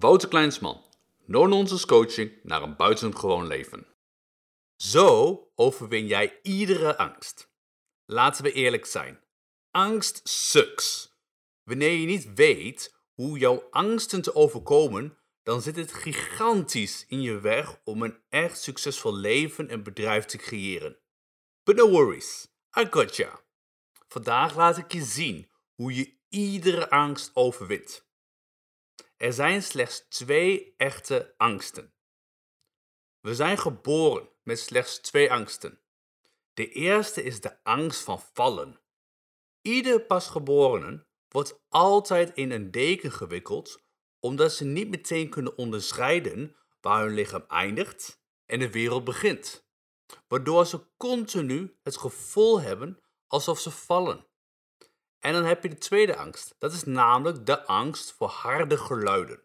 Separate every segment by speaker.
Speaker 1: Wouter Kleinsman, no-nonsense coaching naar een buitengewoon leven. Zo overwin jij iedere angst. Laten we eerlijk zijn. Angst sucks. Wanneer je niet weet hoe jouw angsten te overkomen, dan zit het gigantisch in je weg om een echt succesvol leven en bedrijf te creëren. But no worries, I got ya. Vandaag laat ik je zien hoe je iedere angst overwint. Er zijn slechts twee echte angsten. We zijn geboren met slechts twee angsten. De eerste is de angst van vallen. Ieder pasgeborene wordt altijd in een deken gewikkeld omdat ze niet meteen kunnen onderscheiden waar hun lichaam eindigt en de wereld begint, waardoor ze continu het gevoel hebben alsof ze vallen. En dan heb je de tweede angst. Dat is namelijk de angst voor harde geluiden.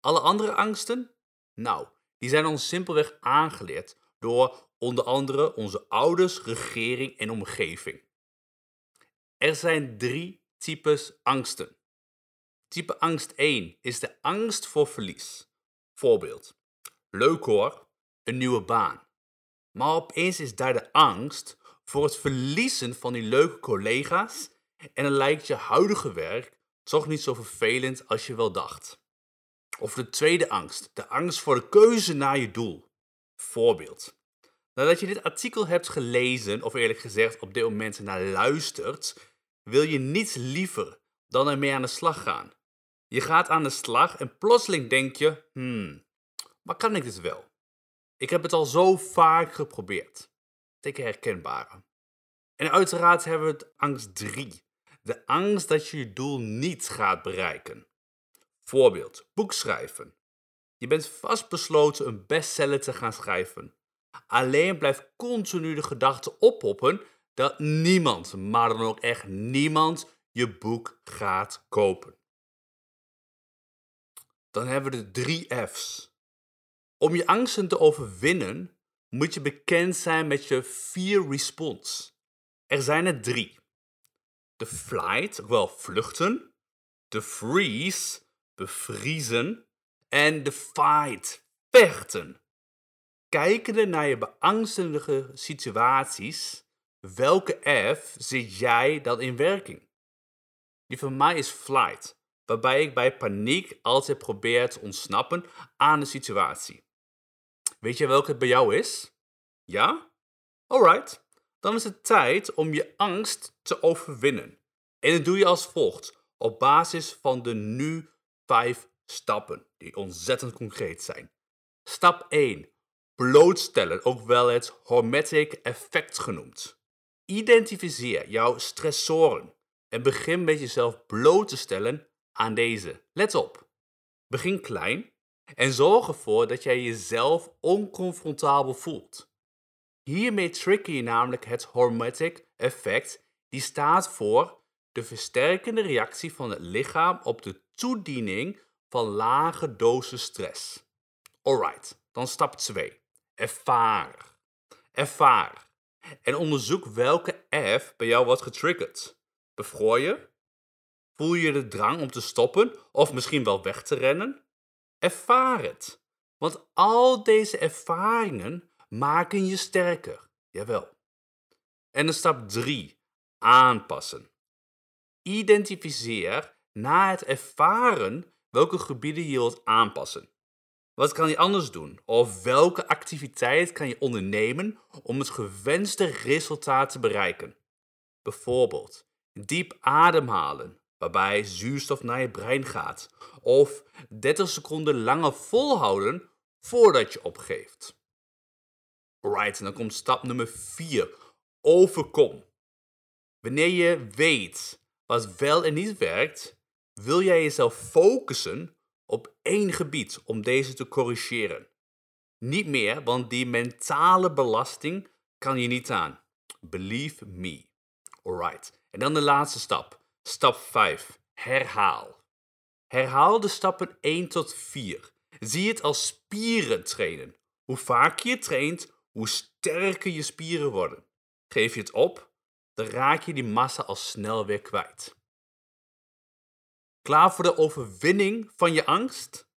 Speaker 1: Alle andere angsten? Nou, die zijn ons simpelweg aangeleerd door onder andere onze ouders, regering en omgeving. Er zijn drie types angsten. Type angst 1 is de angst voor verlies. Voorbeeld. Leuk hoor, een nieuwe baan. Maar opeens is daar de angst voor het verliezen van die leuke collega's en dan lijkt je huidige werk toch niet zo vervelend als je wel dacht. Of de tweede angst, de angst voor de keuze naar je doel. Voorbeeld. Nadat je dit artikel hebt gelezen, of eerlijk gezegd op dit moment naar luistert, wil je niets liever dan ermee aan de slag gaan. Je gaat aan de slag en plotseling denk je, hmm, maar kan ik dit wel? Ik heb het al zo vaak geprobeerd. Teken herkenbare. En uiteraard hebben we het angst 3. De angst dat je je doel niet gaat bereiken. Voorbeeld, boek schrijven. Je bent vastbesloten een bestseller te gaan schrijven. Alleen blijft continu de gedachte oppoppen dat niemand, maar dan ook echt niemand, je boek gaat kopen. Dan hebben we de drie F's. Om je angsten te overwinnen, moet je bekend zijn met je vier response. Er zijn er drie. De flight, wel vluchten. De freeze, bevriezen. En de fight, vechten. Kijkende naar je beangstigende situaties, welke F zit jij dan in werking? Die van mij is flight, waarbij ik bij paniek altijd probeer te ontsnappen aan de situatie. Weet je welke het bij jou is? Ja? Alright dan is het tijd om je angst te overwinnen. En dat doe je als volgt, op basis van de nu vijf stappen, die ontzettend concreet zijn. Stap 1. Blootstellen, ook wel het hormetic effect genoemd. Identificeer jouw stressoren en begin met jezelf bloot te stellen aan deze. Let op. Begin klein en zorg ervoor dat jij jezelf oncomfortabel voelt. Hiermee trigger je namelijk het hormetic effect, die staat voor de versterkende reactie van het lichaam op de toediening van lage dosis stress. Alright, dan stap 2. Ervaar. Ervaar. En onderzoek welke F bij jou wordt getriggerd. Bevroor je? Voel je de drang om te stoppen of misschien wel weg te rennen? Ervaar het. Want al deze ervaringen maken je sterker. Jawel. En dan stap 3. Aanpassen. Identificeer na het ervaren welke gebieden je wilt aanpassen. Wat kan je anders doen? Of welke activiteit kan je ondernemen om het gewenste resultaat te bereiken? Bijvoorbeeld diep ademhalen, waarbij zuurstof naar je brein gaat. Of 30 seconden langer volhouden voordat je opgeeft. Alright, en dan komt stap nummer 4. Overkom. Wanneer je weet wat wel en niet werkt, wil jij jezelf focussen op één gebied om deze te corrigeren. Niet meer, want die mentale belasting kan je niet aan. Believe me. Alright. En dan de laatste stap. Stap 5. Herhaal. Herhaal de stappen 1 tot 4. Zie het als spieren trainen. Hoe vaker je traint, hoe sterker je spieren worden. Geef je het op, dan raak je die massa al snel weer kwijt. Klaar voor de overwinning van je angst?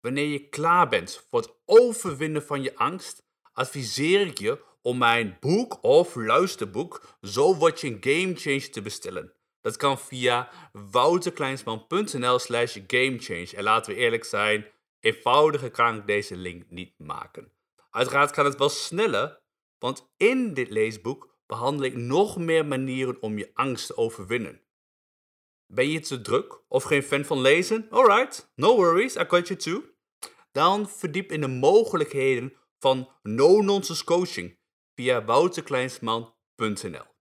Speaker 1: Wanneer je klaar bent voor het overwinnen van je angst, adviseer ik je om mijn boek of luisterboek Zo word je een gamechanger te bestellen. Dat kan via wouterkleinsman.nl slash gamechange. En laten we eerlijk zijn, eenvoudiger kan ik deze link niet maken. Uiteraard kan het wel sneller, want in dit leesboek behandel ik nog meer manieren om je angst te overwinnen. Ben je te druk of geen fan van lezen? Alright, no worries, I got you too. Dan verdiep in de mogelijkheden van no-nonsense coaching via wouterkleinsman.nl.